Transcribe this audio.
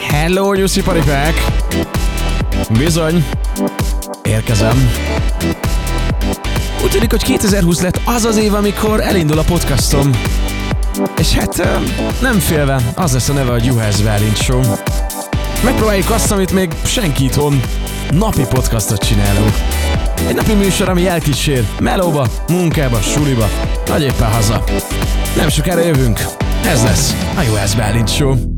Hello, Jussi Paripák! Bizony, érkezem. Úgy tűnik, hogy 2020 lett az az év, amikor elindul a podcastom. És hát nem félve, az lesz a neve, hogy Juhász Bálint Show. Megpróbáljuk azt, amit még senki itthon. Napi podcastot csinálunk. Egy napi műsor, ami elkísér melóba, munkába, suliba, vagy éppen haza. Nem sokára jövünk. Ez lesz a Juhász Bálint Show.